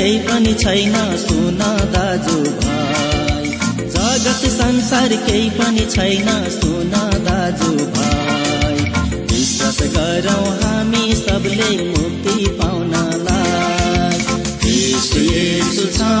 केही पनि छैन सुन दाजु भाइ। जगत संसार केही पनि छैन सुन दाजु भाइ। विश्वास गरौँ हामी सबले मुक्ति पाउनलाई। छ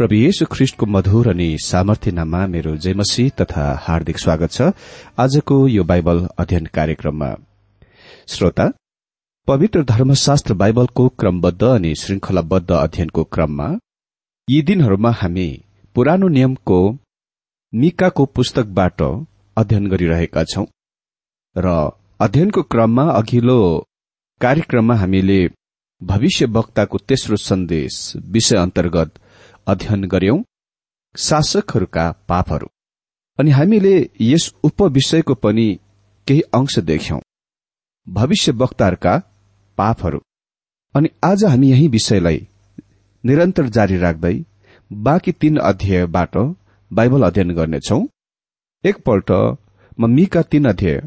प्रभु येशु ख्रिष्टको मधुर अनि सामर्थ्य नाममा मेरो जयमसी तथा हार्दिक स्वागत छ। आजको यो बाइबल अध्ययन कार्यक्रममा। श्रोता पवित्र धर्मशास्त्र बाइबलको क्रमबद्ध अनि श्रृंखलाबद्ध अध्ययनको क्रममा यी दिनहरूमा हामी पुरानो नियमको मिकाको पुस्तकबाट अध्ययन गरिरहेका छौं। र अध्ययनको क्रममा अघिल्लो कार्यक्रममा हामीले भविष्य वक्ताको तेस्रो सन्देश विषय अन्तर्गत अध्ययन गर्यौं शासकहरूका पापहरू। अनि हामीले यस उपविषयको पनि केही अंश देख्यौं। भविष्य वक्ताहरूका पापहरू। अनि आज हामी यही विषयलाई निरन्तर जारी राख्दै बाँकी तीन अध्यायबाट बाइबल अध्ययन गर्नेछौ। एकपल्ट म मिका तीन अध्याय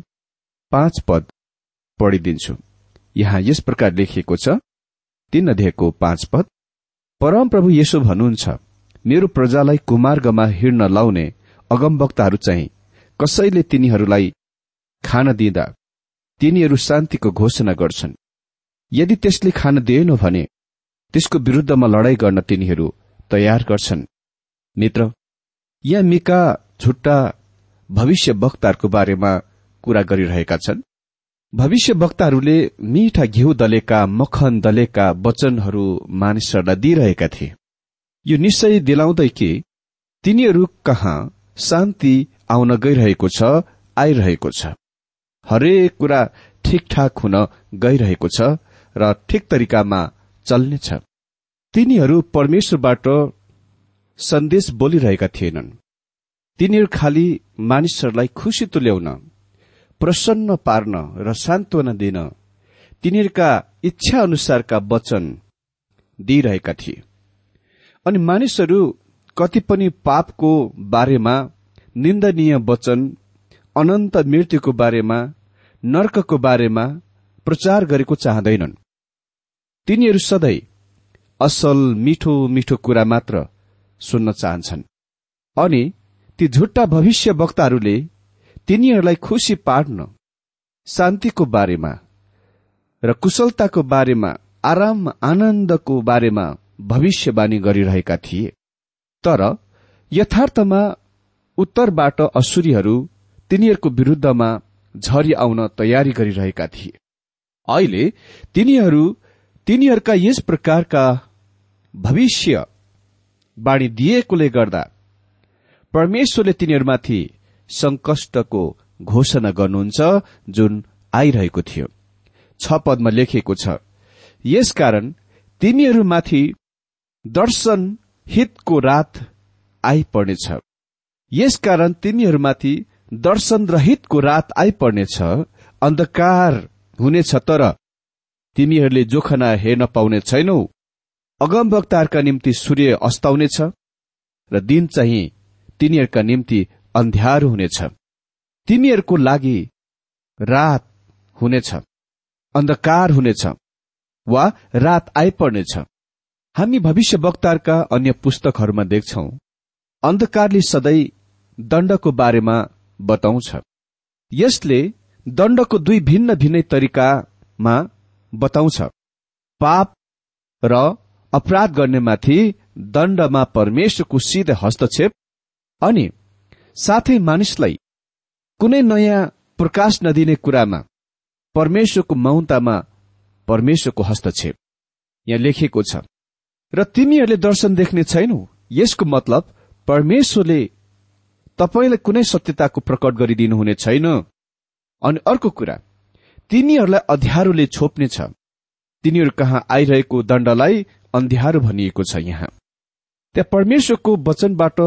पाँच पद पढिदिन्छु। यहाँ यस प्रकार लेखिएको छ। तीन अध्यायको पाँच पद परम प्रभु यसो भन्नुहुन्छ मेरो प्रजालाई कुमार्गमा हिँड्न लाउने अगमवक्ताहरू चाहिँ कसैले तिनीहरूलाई खान दिँदा तिनीहरू शान्तिको घोषणा गर्छन्। यदि त्यसले खान दिएन भने त्यसको विरूद्धमा लडाई गर्न तिनीहरू तयार गर्छन्। मित्र यहाँ मिका झुट्टा भविष्य वक्ताहरूको बारेमा कुरा गरिरहेका छन्। भविष्य वक्ताहरूले मीठा घिउ दलेका मखन दलेका वचनहरू मानिसहरूलाई दिइरहेका थिए। यो निश्चय दिलाउँदै कि तिनीहरू कहाँ शान्ति आउन गइरहेको छ आइरहेको छ। हरेक कुरा ठिकठाक हुन गइरहेको छ र ठिक तरिकामा चल्नेछ। तिनीहरू परमेश्वरबाट सन्देश बोलिरहेका थिएनन्। तिनीहरू खालि मानिसहरूलाई खुशी तुल्याउन प्रसन्न पार्न र सान्त्वना दिन तिनीहरूका इच्छा अनुसारका वचन दिइरहेका थिए। अनि मानिसहरू कति पनि पापको बारेमा निन्दनीय वचन अनन्त मृत्युको बारेमा नर्कको बारेमा प्रचार गरेको चाहँदैनन्। तिनीहरू सधैँ असल मिठो मिठो कुरा मात्र सुन्न चाहन्छन्। अनि ती झुट्टा भविष्य वक्ताहरूले तिनीहरूलाई खुशी पार्न शान्तिको बारेमा र कुशलताको बारेमा आराम आनन्दको बारेमा भविष्यवाणी गरिरहेका थिए। तर यथार्थमा उत्तरबाट असुरीहरू तिनीहरूको विरूद्धमा झरी आउन तयारी गरिरहेका थिए। अहिले तिनीहरू तिनीहरूका यस प्रकारका भविष्य बाणी दिएकोले गर्दा परमेश्वरले तिनीहरूमाथि संकष्टको घोषणा गर्नुहुन्छ जुन आइरहेको थियो। छ पदमा लेखिएको छ यसकारण तिमीहरूमाथि दर्शन हितको रात आइपर्नेछ। यसकारण तिमीहरूमाथि दर्शन र हितको रात आइपर्नेछ। अन्धकार हुनेछ तर तिमीहरूले जोखना हेर्न पाउने छैनौ। अगमवक्ताहरूका निम्ति सूर्य अस्ताउनेछ र दिन चाहिँ तिनीहरूका निम्ति अन्ध्यारो हुनेछ। तिमीहरूको लागि रात हुनेछ अन्धकार हुनेछ वा रात आइपर्नेछ। हामी भविष्य वक्ताहरूका अन्य पुस्तकहरूमा देख्छौ। अन्धकारले सधैँ दण्डको बारेमा बताउँछ। यसले दण्डको दुई भिन्न भिन्नै तरिकामा बताउँछ। पाप र अपराध गर्नेमाथि दण्डमा परमेश्वरको सिधै हस्तक्षेप अनि साथै मानिसलाई कुनै नयाँ प्रकाश नदिने कुरामा परमेश्वरको मौनतामा परमेश्वरको हस्तक्षेप यहाँ लेखिएको छ। र तिमीहरूले दर्शन देख्ने छैनौ यसको मतलब परमेश्वरले तपाईँलाई कुनै सत्यताको प्रकट गरिदिनुहुने छैन। अनि अर्को कुरा तिमीहरूलाई अध्यारोले छोप्नेछ तिनीहरू कहाँ आइरहेको दण्डलाई अन्ध्यारो भनिएको छ यहाँ। त्यहाँ परमेश्वरको वचनबाट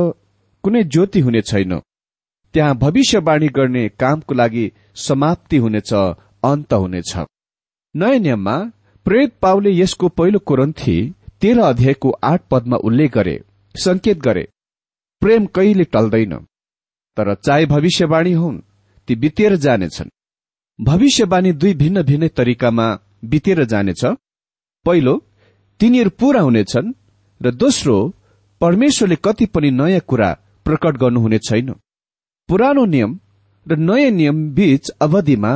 कुनै ज्योति हुने छैन। त्यहाँ भविष्यवाणी गर्ने कामको लागि समाप्ति हुनेछ अन्त हुनेछ। नयाँ नियममा प्रेत पाउले यसको पहिलो कोरन्थी तेह्र अध्यायको आठ पदमा उल्लेख गरे संकेत गरे प्रेम कहिले टल्दैन तर चाहे भविष्यवाणी हुन् ती बितेर जानेछन्। भविष्यवाणी दुई भिन्न भिन्न तरिकामा बितेर जानेछ। पहिलो तिनीहरू पूरा हुनेछन् र दोस्रो परमेश्वरले कति पनि नयाँ कुरा प्रकट गर्नुहुने छैन। पुरानो नियम र नयाँ नियम बीच अवधिमा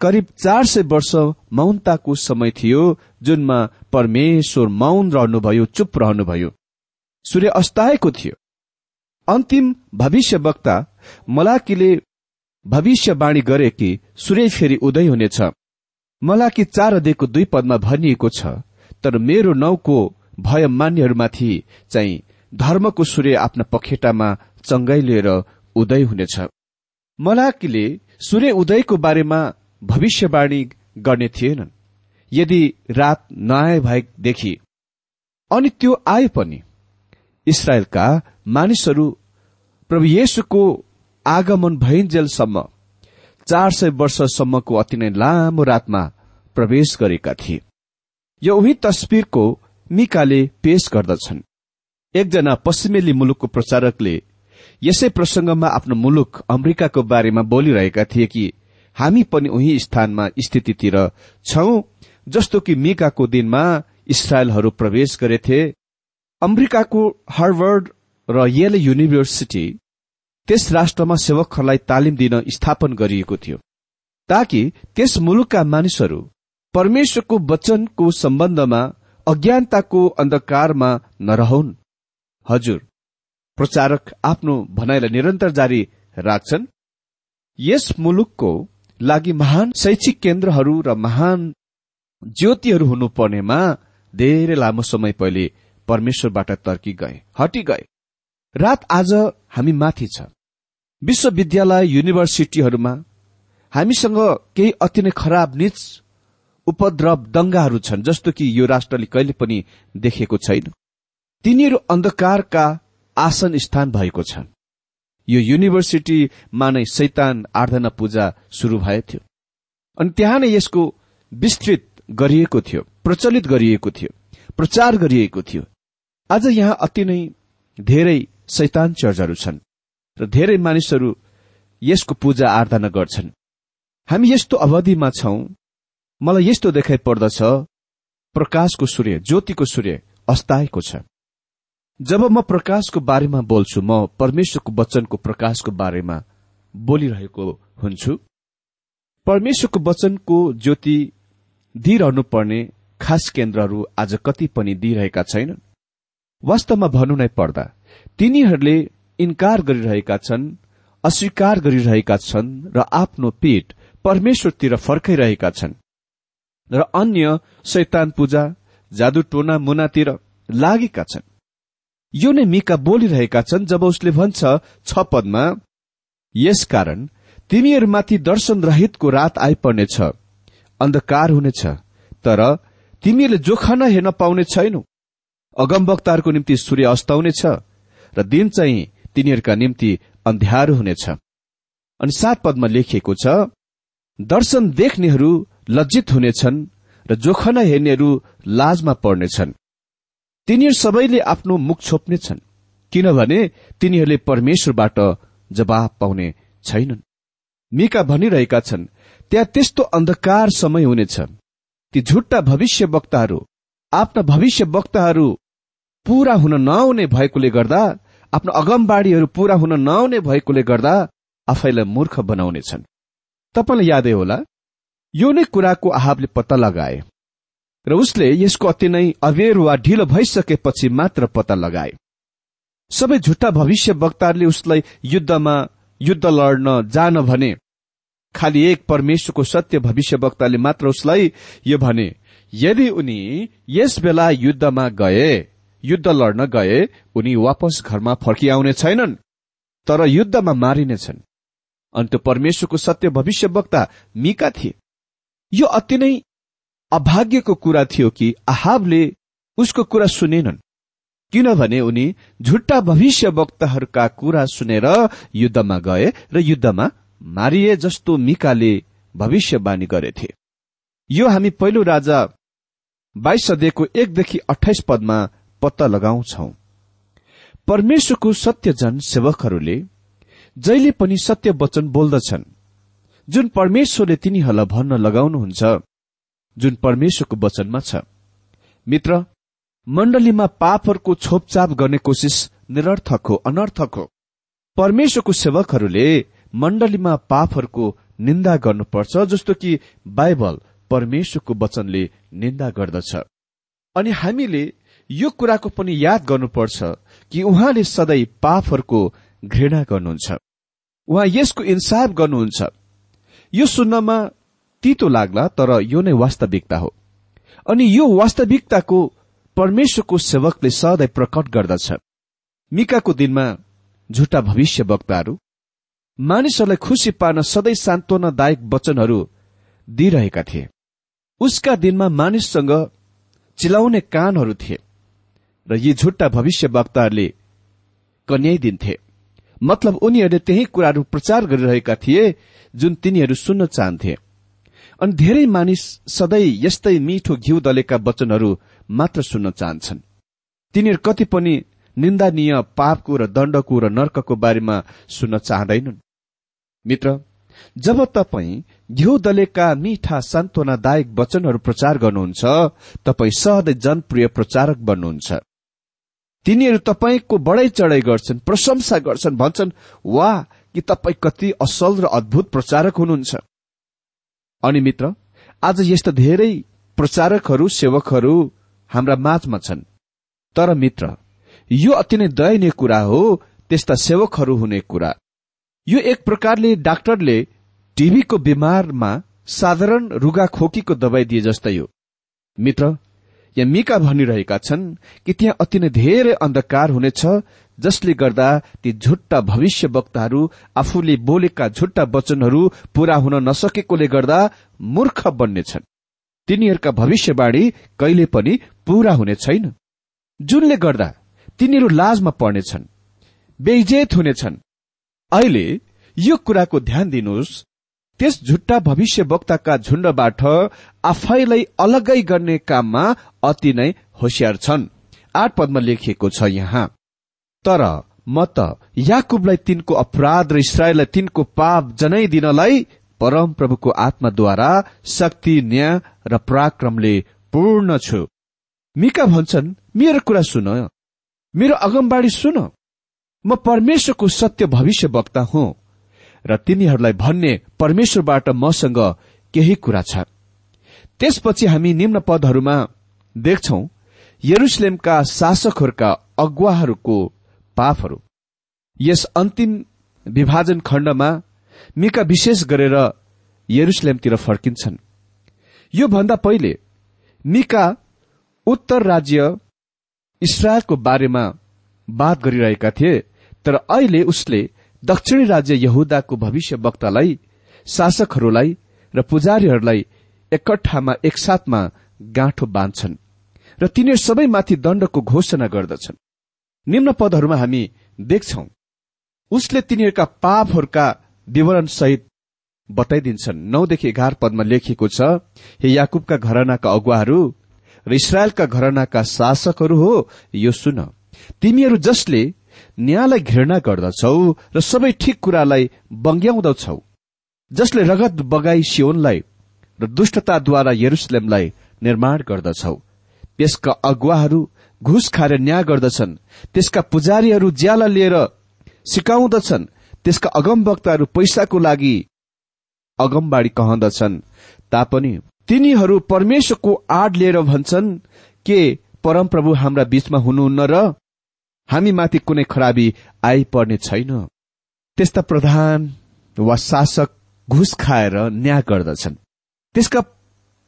करिब चार सय वर्ष मौनताको समय थियो जुनमा परमेश्वर मौन रहनुभयो चुप रहनुभयो। सूर्य अस्ताएको थियो। अन्तिम भविष्यवक्ता मलाकीले भविष्यवाणी गरे कि सूर्य फेरि उदय हुनेछ। मलाकी चार अध्ययको दुई पदमा भनिएको छ तर मेरो नौको भय मान्यहरूमाथि चाहिँ धर्मको सूर्य आफ्ना पखेटामा चङ्गाई लिएर उदय हुनेछ। मलाकीले सूर्य उदयको बारेमा भविष्यवाणी गर्ने थिएनन्। यदि रात नआए भएदेखि अनि त्यो आए पनि इसरायलका मानिसहरू प्रभु येशुको आगमन भइन्जेलसम्म चार सय वर्षसम्मको अति नै लामो रातमा प्रवेश गरेका थिए। यो उही तस्विरको मिकाले पेश गर्दछन्। एकजना पश्चिमेली मुलुकको प्रचारकले यसै प्रसंगमा आफ्नो मुलुक अमेरिकाको बारेमा बोलिरहेका थिए कि हामी पनि उही स्थानमा स्थितितिर छौं जस्तो कि मिकाको दिनमा इसरायलहरू प्रवेश गरेथे। अमेरिकाको हार्वर्ड र येल युनिभर्सिटी त्यस राष्ट्रमा सेवकहरूलाई तालिम दिन स्थापन गरिएको थियो ताकि त्यस मुलुकका मानिसहरू परमेश्वरको वचनको सम्बन्धमा अज्ञानताको अन्धकारमा नरहन्। हजुर प्रचारक आफ्नो भनाइलाई निरन्तर जारी राख्छन्। यस मुलुकको लागि महान शैक्षिक केन्द्रहरू र महान ज्योतिहरू हुनुपर्नेमा धेरै लामो समय पहिले परमेश्वरबाट तर्की गए हटी गए। रात आज हामी माथि छ। विश्वविद्यालय युनिभर्सिटीहरूमा हामीसँग केही अति नै खराब निच उपद्रव दंगाहरू छन् जस्तो कि यो राष्ट्रले कहिले पनि देखेको छैन। तिनीहरू अन्धकारका आसन स्थान भएको छ यो युनिभर्सिटीमा नै शैतान आराधना पूजा शुरू भएको थियो। अनि त्यहाँ नै यसको विस्तृत गरिएको थियो प्रचलित गरिएको थियो प्रचार गरिएको थियो। आज यहाँ अति नै धेरै शैतान चर्चहरू छन् र धेरै मानिसहरू यसको पूजा आराधना गर्छन्। हामी यस्तो अवधिमा छौं मलाई यस्तो देखाइ पर्दछ प्रकाशको सूर्य ज्योतिको सूर्य अस्ताएको छ। जब म प्रकाशको बारेमा बोल्छु म परमेश्वरको वचनको प्रकाशको बारेमा बोलिरहेको हुन्छु। परमेश्वरको वचनको ज्योति दिइरहनु पर्ने खास केन्द्रहरू आज कति पनि दिइरहेका छैनन् वास्तवमा भन्नु नै पर्दा तिनीहरूले इन्कार गरिरहेका छन् अस्वीकार गरिरहेका छन् र आफ्नो पीठ परमेश्वरतिर फर्काइरहेका छन्। र अन्य शैतान पूजा जादु टोना मुनातिर लागेका छन्। यो नै मिका बोलिरहेका छन् जब उसले भन्छ छ पदमा यसकारण तिमीहरूमाथि दर्शन रहितको रात आइपर्नेछ अन्धकार हुनेछ तर तिमीहरूले जोखा हेर्न पाउने छैनौ। अगमवक्ताहरूको निम्ति सूर्य अस्ताउनेछ र दिन चाहिँ तिनीहरूका निम्ति अन्ध्यारो हुनेछ। अनि सात पदमा लेखिएको छ दर्शन देख्नेहरू लज्जित हुनेछन् र जोखना हेर्नेहरू लाजमा पर्नेछन्। तिनीहरू सबैले आफ्नो मुख छोप्नेछन् किनभने तिनीहरूले परमेश्वरबाट जवाब पाउने छैनन्। मिका भनिरहेका छन् त्यहाँ त्यस्तो अन्धकार समय हुनेछ। ती झुट्टा भविष्य वक्ताहरू आफ्ना भविष्य वक्ताहरू पूरा हुन नआउने भएकोले गर्दा आफ्नो अगमबाडीहरू पूरा हुन नआउने भएकोले गर्दा आफैलाई मूर्ख बनाउनेछन् तपाईँलाई यादै होला? यो नै कुराको आहाबले पत्ता लगाए। र उसले यसको अति नै अवेर वा ढिलो भइसकेपछि मात्र पत्ता लगाए। सबै झुट्टा भविष्य वक्ताहरूले उसलाई युद्धमा युद्ध लड्न जान भने खालि एक परमेश्वरको सत्य भविष्य वक्ताले मात्र उसलाई यो भने यदि उनी यस बेला युद्धमा गए युद्ध लड्न गए उनी वापस घरमा फर्किआउने छैनन् तर युद्धमा मारिनेछन्। अनि त्यो परमेश्वरको सत्य भविष्य वक्ता मिका थिए। यो अति नै अभाग्यको कुरा थियो कि आहाबले उसको कुरा सुनेनन्। किनभने उनी झुट्टा भविष्य वक्ताहरूका कुरा सुनेर युद्धमा गए र युद्धमा मारिए जस्तो मिकाले भविष्यवाणी गरेथे। यो हामी पहिलो राजा बाइस सदेखिको एकदेखि अठाइस पदमा पत्ता लगाउँछौ। परमेश्वरको सत्यजन सेवकहरूले जहिले पनि सत्य वचन बोल्दछन्। जुन परमेश्वरले तिनीहरूलाई भन्न लगाउनुहुन्छ जुन परमेश्वरको वचनमा छ। मित्र मण्डलीमा पापहरूको छोपचाप गर्ने कोसिस निरर्थक हो अनर्थक हो। परमेश्वरको सेवकहरूले मण्डलीमा पापहरूको निन्दा गर्नुपर्छ जस्तो कि बाइबल परमेश्वरको वचनले निन्दा गर्दछ। अनि हामीले यो कुराको पनि याद गर्नुपर्छ कि उहाँले सधैँ पापहरूको घृणा गर्नुहुन्छ। उहाँ यसको इन्साफ गर्नुहुन्छ। यो सुन्नमा तितो लाग्ला तर यो नै वास्तविकता हो। अनि यो वास्तविकताको परमेश्वरको सेवकले सधैँ प्रकट गर्दछ। मिकाको दिनमा झुटा भविष्य वक्ताहरू मानिसहरूलाई खुसी पार्न सधैँ सान्त्वनादायक वचनहरू दिइरहेका थिए। उसका दिनमा मानिससँग चिलाउने कानहरू थिए र यी झुट्टा भविष्य वक्ताहरूले कन्याइदिन्थे मतलब उनीहरूले त्यही कुराहरू प्रचार गरिरहेका थिए जुन तिनीहरू सुन्न चाहन्थे। अनि धेरै मानिस सधैँ यस्तै मिठो घिउ दलेका वचनहरू मात्र सुन्न चाहन्छन्। तिनीहरू कति पनि निन्दनीय पापको र दण्डको र नर्कको बारेमा सुन्न चाहँदैनन्। मित्र जब तपाईँ घिउ दलेका मिठा सान्त्वनादायक वचनहरू प्रचार गर्नुहुन्छ तपाईँ सहजै जनप्रिय प्रचारक बन्नुहुन्छ। तिनीहरू तपाईँको बढाइ चढाइ गर्छन् प्रशंसा गर्छन् भन्छन् वा कि तपाईँ कति असल र अद्भुत प्रचारक हुनुहुन्छ। अनि मित्र आज यस्ता धेरै प्रचारकहरू सेवकहरू हाम्रा माझमा छन्। तर मित्र यो अति नै दयनीय कुरा हो त्यस्ता सेवकहरू हुने कुरा। यो एक प्रकारले डाक्टरले टीबीको बिमारमा साधारण रुगा खोकीको दबाई दिए जस्तै हो। मित्र यहाँ मिका भनिरहेका छन् कि त्यहाँ अति नै धेरै अन्धकार हुनेछ जसले गर्दा ती झुट्टा भविष्य वक्ताहरू आफूले बोलेका झुट्टा वचनहरू पूरा हुन नसकेकोले गर्दा मूर्ख बन्नेछन्। तिनीहरूका भविष्यवाणी कहिले पनि पूरा हुने छैन। जुनले गर्दा तिनीहरू लाजमा पर्नेछन् बेइजेत हुनेछन्। अहिले यो कुराको ध्यान दिनुहोस् त्यस झुट्टा भविष्य वक्ताका झुण्डबाट आफैलाई अलगै गर्ने काममा अति नै होसियार छन्। आठ पदमा लेखिएको छ यहाँ। तर म त याकुबलाई तिनको अपराध र इसरायललाई तिनको पाप जनाइदिनलाई परम प्रभुको आत्माद्वारा शक्ति न्याय र पराक्रमले पूर्ण छु। मिका भन्छन् मेरो कुरा सुन। मेरो अगमबाडी सुन। म परमेश्वरको सत्य भविष्य वक्ता हुँ। र तिनीहरूलाई भन्ने परमेश्वरबाट मसँग केही कुरा छ। त्यसपछि हामी निम्न पदहरूमा देख्छौ यरुसलेमका शासकहरूका अगुवाहरूको पापहरू। यस अन्तिम विभाजन खण्डमा मिका विशेष गरेर यरुसलेमतिर फर्किन्छन्। यो भन्दा पहिले मिका उत्तर राज्य इसरायलको बारेमा बात गरिरहेका थिए तर अहिले उसले दक्षिणी राज्य यहुदाको भविष्य वक्तालाई शासकहरूलाई र पुजारीहरूलाई एकट्ठामा एकसाथमा गाँठो बाँध्छन् र तिनीहरू सबैमाथि दण्डको घोषणा गर्दछन्। निम्न पदहरूमा हामी देख्छौ। उसले तिनीहरूका पापहरूका विवरण सहित बताइदिन्छन्। नौदेखि एघार पदमा लेखिएको छ हे याकुबका घरनाका अगुवाहरू र इसरायलका घरनाका शासकहरू हो यो सुन। तिमीहरू जसले न्यायलाई घृणा गर्दछौ र सबै ठिक कुरालाई बङ्ग्याउँदछौ जसले रगत बगाई सियोनलाई र दुष्टताद्वारा यरुसलेमलाई निर्माण गर्दछौ त्यसका अगुवाहरू घुस खाएर न्याय गर्दछन्। त्यसका पुजारीहरू ज्याला लिएर सिकाउँदछन्। त्यसका अगमवक्ताहरू पैसाको लागि अगमबाडी कहँदछन् तापनि तिनीहरू परमेश्वरको आड लिएर भन्छन् के परमप्रभु हाम्रा बीचमा हुनुहुन्न र हामीमाथि कुनै खराबी आइपर्ने छैन? त्यस्ता प्रधान वा शासक घुस खाएर न्याय गर्दछन्। त्यसका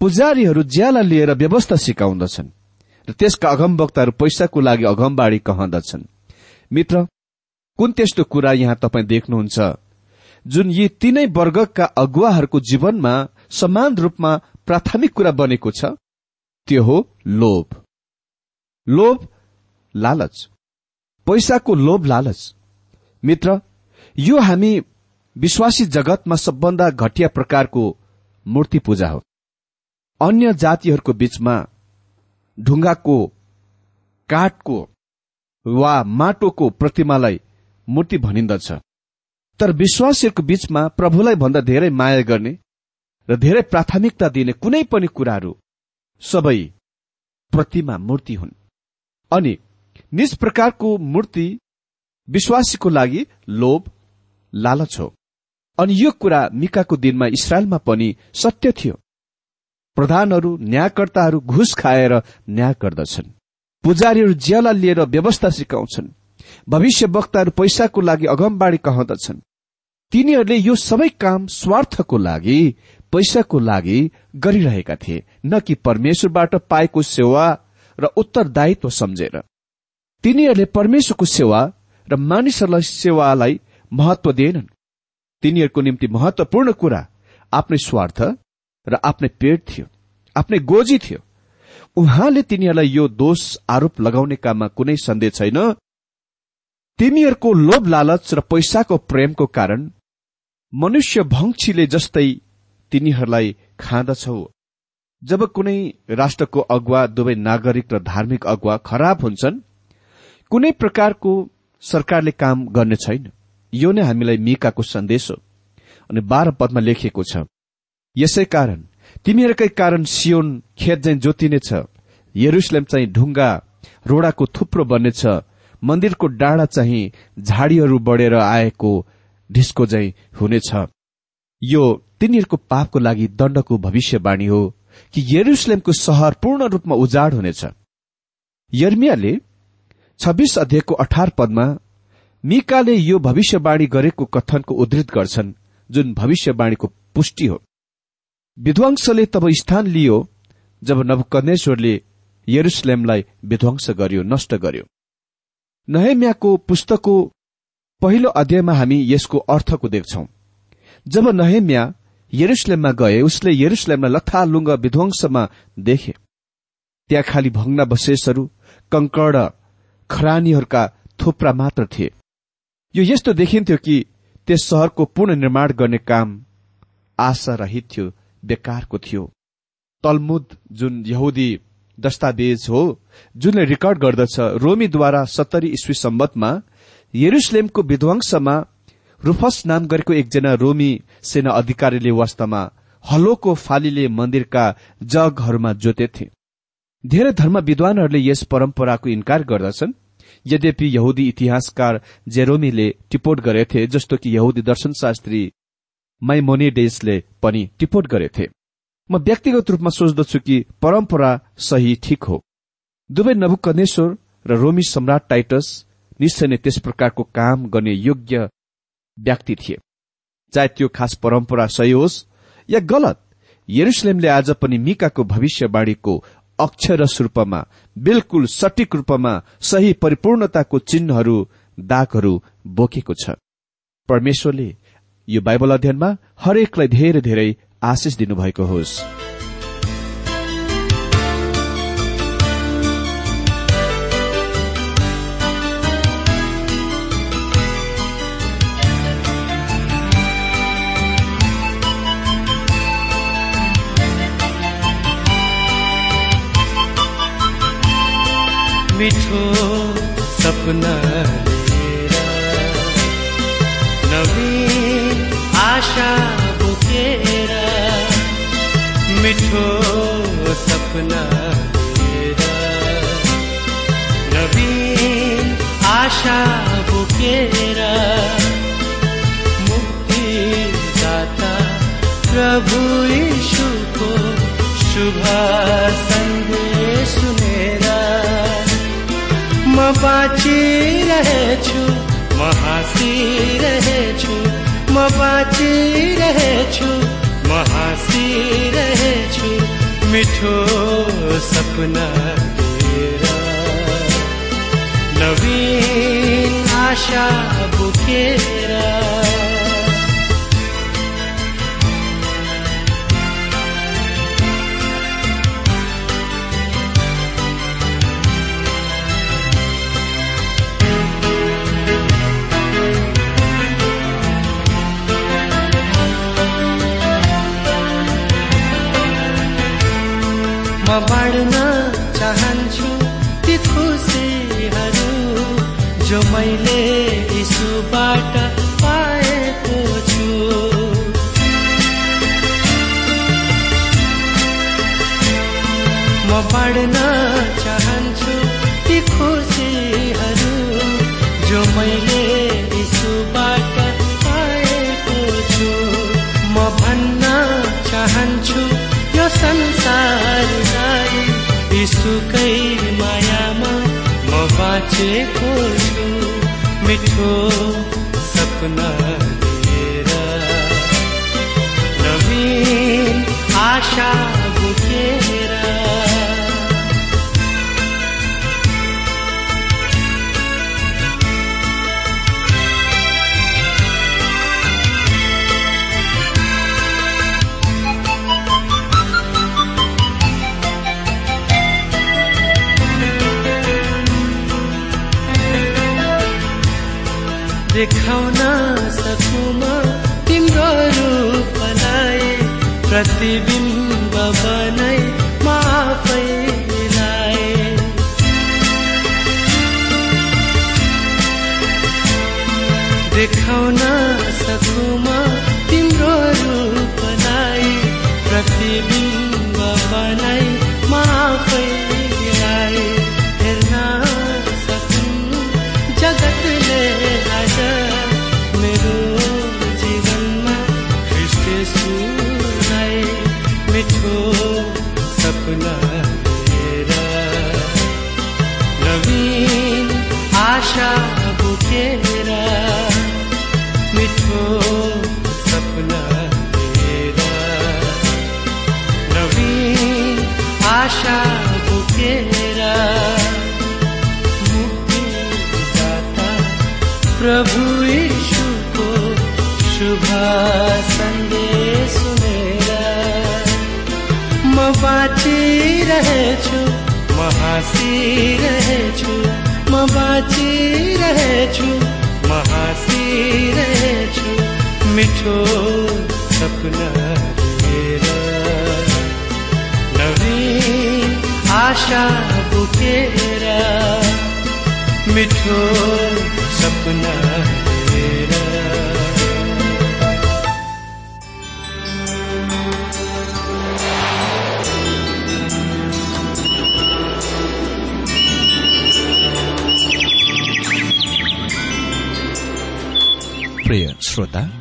पुजारीहरू ज्याला लिएर व्यवस्था सिकाउँदछन्। र त्यसका अगमवक्ताहरू पैसाको लागि अगमबाडी कहँदछन्। मित्र कुन त्यस्तो कुरा यहाँ तपाईँ देख्नुहुन्छ जुन यी तीनै वर्गका अगुवाहरूको जीवनमा समान रूपमा प्राथमिक कुरा बनेको छ? त्यो हो लोभ। लोभ लालच। पैसाको लोभ लालच। मित्र यो हामी विश्वासी जगतमा सबभन्दा घटिया प्रकारको मूर्ति पूजा हो। अन्य जातिहरूको बीचमा ढुङ्गाको काठको वा माटोको प्रतिमालाई मूर्ति भनिन्दछ। तर विश्वासीहरूको बीचमा प्रभुलाई भन्दा धेरै माया गर्ने र धेरै प्राथमिकता दिने कुनै पनि कुराहरू सबै प्रतिमा मूर्ति हुन्। अनि निज प्रकारको मूर्ति विश्वासीको लागि लोभ लालच हो। अनि यो कुरा मिकाको दिनमा इसरायलमा पनि सत्य थियो। प्रधानहरू न्यायकर्ताहरू घुस खाएर न्याय गर्दछन्। पुजारीहरू ज्याला लिएर व्यवस्था सिकाउँछन्। भविष्य वक्ताहरू पैसाको लागि अगमबाडी कहँदछन्। तिनीहरूले यो सबै काम स्वार्थको लागि पैसाको लागि गरिरहेका थिए न कि परमेश्वरबाट पाएको सेवा र उत्तरदायित्व सम्झेर। तिनीहरूले परमेश्वरको सेवा र मानिसहरूलाई सेवालाई महत्व दिएनन्। तिनीहरूको निम्ति महत्वपूर्ण कुरा आफ्नै स्वार्थ र आफ्नै पेट थियो आफ्नै गोजी थियो। उहाँले तिनीहरूलाई यो दोष आरोप लगाउने काममा कुनै सन्देह छैन। तिमीहरूको लोभ लालच र पैसाको प्रेमको कारण मनुष्य भङ्क्षीले जस्तै तिनीहरूलाई खाँदछौ। जब कुनै राष्ट्रको अगुवा दुवै नागरिक र धार्मिक अगुवा खराब हुन्छन् कुनै प्रकारको सरकारले काम गर्ने छैन। यो नै हामीलाई मिकाको सन्देश हो। अनि बाह्र पदमा लेखिएको छ। यसै कारण तिमीहरूकै कारण सियोन खेत चाहिँ जोतिनेछ यरुसलेम चाहिँ ढुङ्गा रोडाको थुप्रो बन्नेछ मन्दिरको डाँडा चाहिँ झाडीहरू बढेर आएको ढिस्को चाहिँ हुनेछ। यो तिनीहरूको पापको लागि दण्डको भविष्यवाणी हो कि यरुसलेमको सहर पूर्ण रूपमा उजाड हुनेछ। यर्मियाले छब्बीस अध्यायको अठार पदमा मिकाले यो भविष्यवाणी गरेको कथनको उद्धृत गर्छन् जुन भविष्यवाणीको पुष्टि हो। विध्वंसले तब स्थान लियो जब नवकनेश्वरले यरुसलेमलाई विध्वंस गर्यो नष्ट गर्यो। नहेम्याको पुस्तकको पहिलो अध्यायमा हामी यसको अर्थको देख्छौं। जब नहेम्या यरुसलेममा गए उसले यरुसलेमलाई लथालुङ्ग विध्वंसमा देखे। त्यहाँ खालि भग्नावशेषहरू कंकड खरानीहरूका थुप्रा मात्र थिए। यो यस्तो देखिन्थ्यो कि त्यस सहरको पुननिर्माण गर्ने काम आशा रहित थियो। बेकारको थियो। तलमुद जुन यहुदी दस्तावेज हो जुनले रेकर्ड गर्दछ रोमीद्वारा सत्तरी इस्वी सम्बतमा यरुसलेमको विध्वंसमा रुफस नाम गरेको एकजना रोमी सेना अधिकारीले वास्तवमा हलोको फालीले मन्दिरका जगहरूमा जोतेथे धेरै धर्म विद्वानहरूले यस परम्पराको इन्कार गर्दछन्। यद्यपि यहुदी इतिहासकार जेरोमीले टिपोट गरेथे जस्तो कि यहुदी दर्शनशास्त्री माइमोनिडेसले पनि टिपोट गरेथे। म व्यक्तिगत रूपमा सोच्दछु कि परम्परा सही ठिक हो। दुवै नभुकनेश्वर र रोमी सम्राट टाइटस निश्चय नै त्यस प्रकारको काम गर्ने योग्य व्यक्ति थिए। चाहे त्यो खास परम्परा सही होस् या गलत यरुसलेमले आज पनि मिकाको भविष्यवाणीको अक्षरस रूपमा बिल्कुल सठिक रूपमा सही परिपूर्णताको चिन्हहरू दागहरू बोकेको छ। परमेश्वरले यो बाइबल अध्ययनमा हरेकलाई धेरै धेरै आशिष दिनुभएको होस्। मिठो सपना नवीन आशा बोकेर मिठो सपना लिएर नवीन आशा बोकेर मुक्ति दाता प्रभु यीशुको शुभ सन्देश सुनेर म बाँचिरहेछु म हाँसिरहेछु म बाँचिरहेछु म हाँसिरहेछु मिठो सपना लिएर नवीन आशा बोकेर बाँचेको छु मिठो सपना लिएर। नवीन आशा देखाउन सकुमा। तिम्रो रूपलाई प्रतिबिम्ब बनाई माफैलाई देखाउन सकुमा। तिम्रो रूपलाई प्रतिबिम्ब सपना लिएर नवीन आशा बोकेर मिठो सपना लिएर प्रिय श्रोता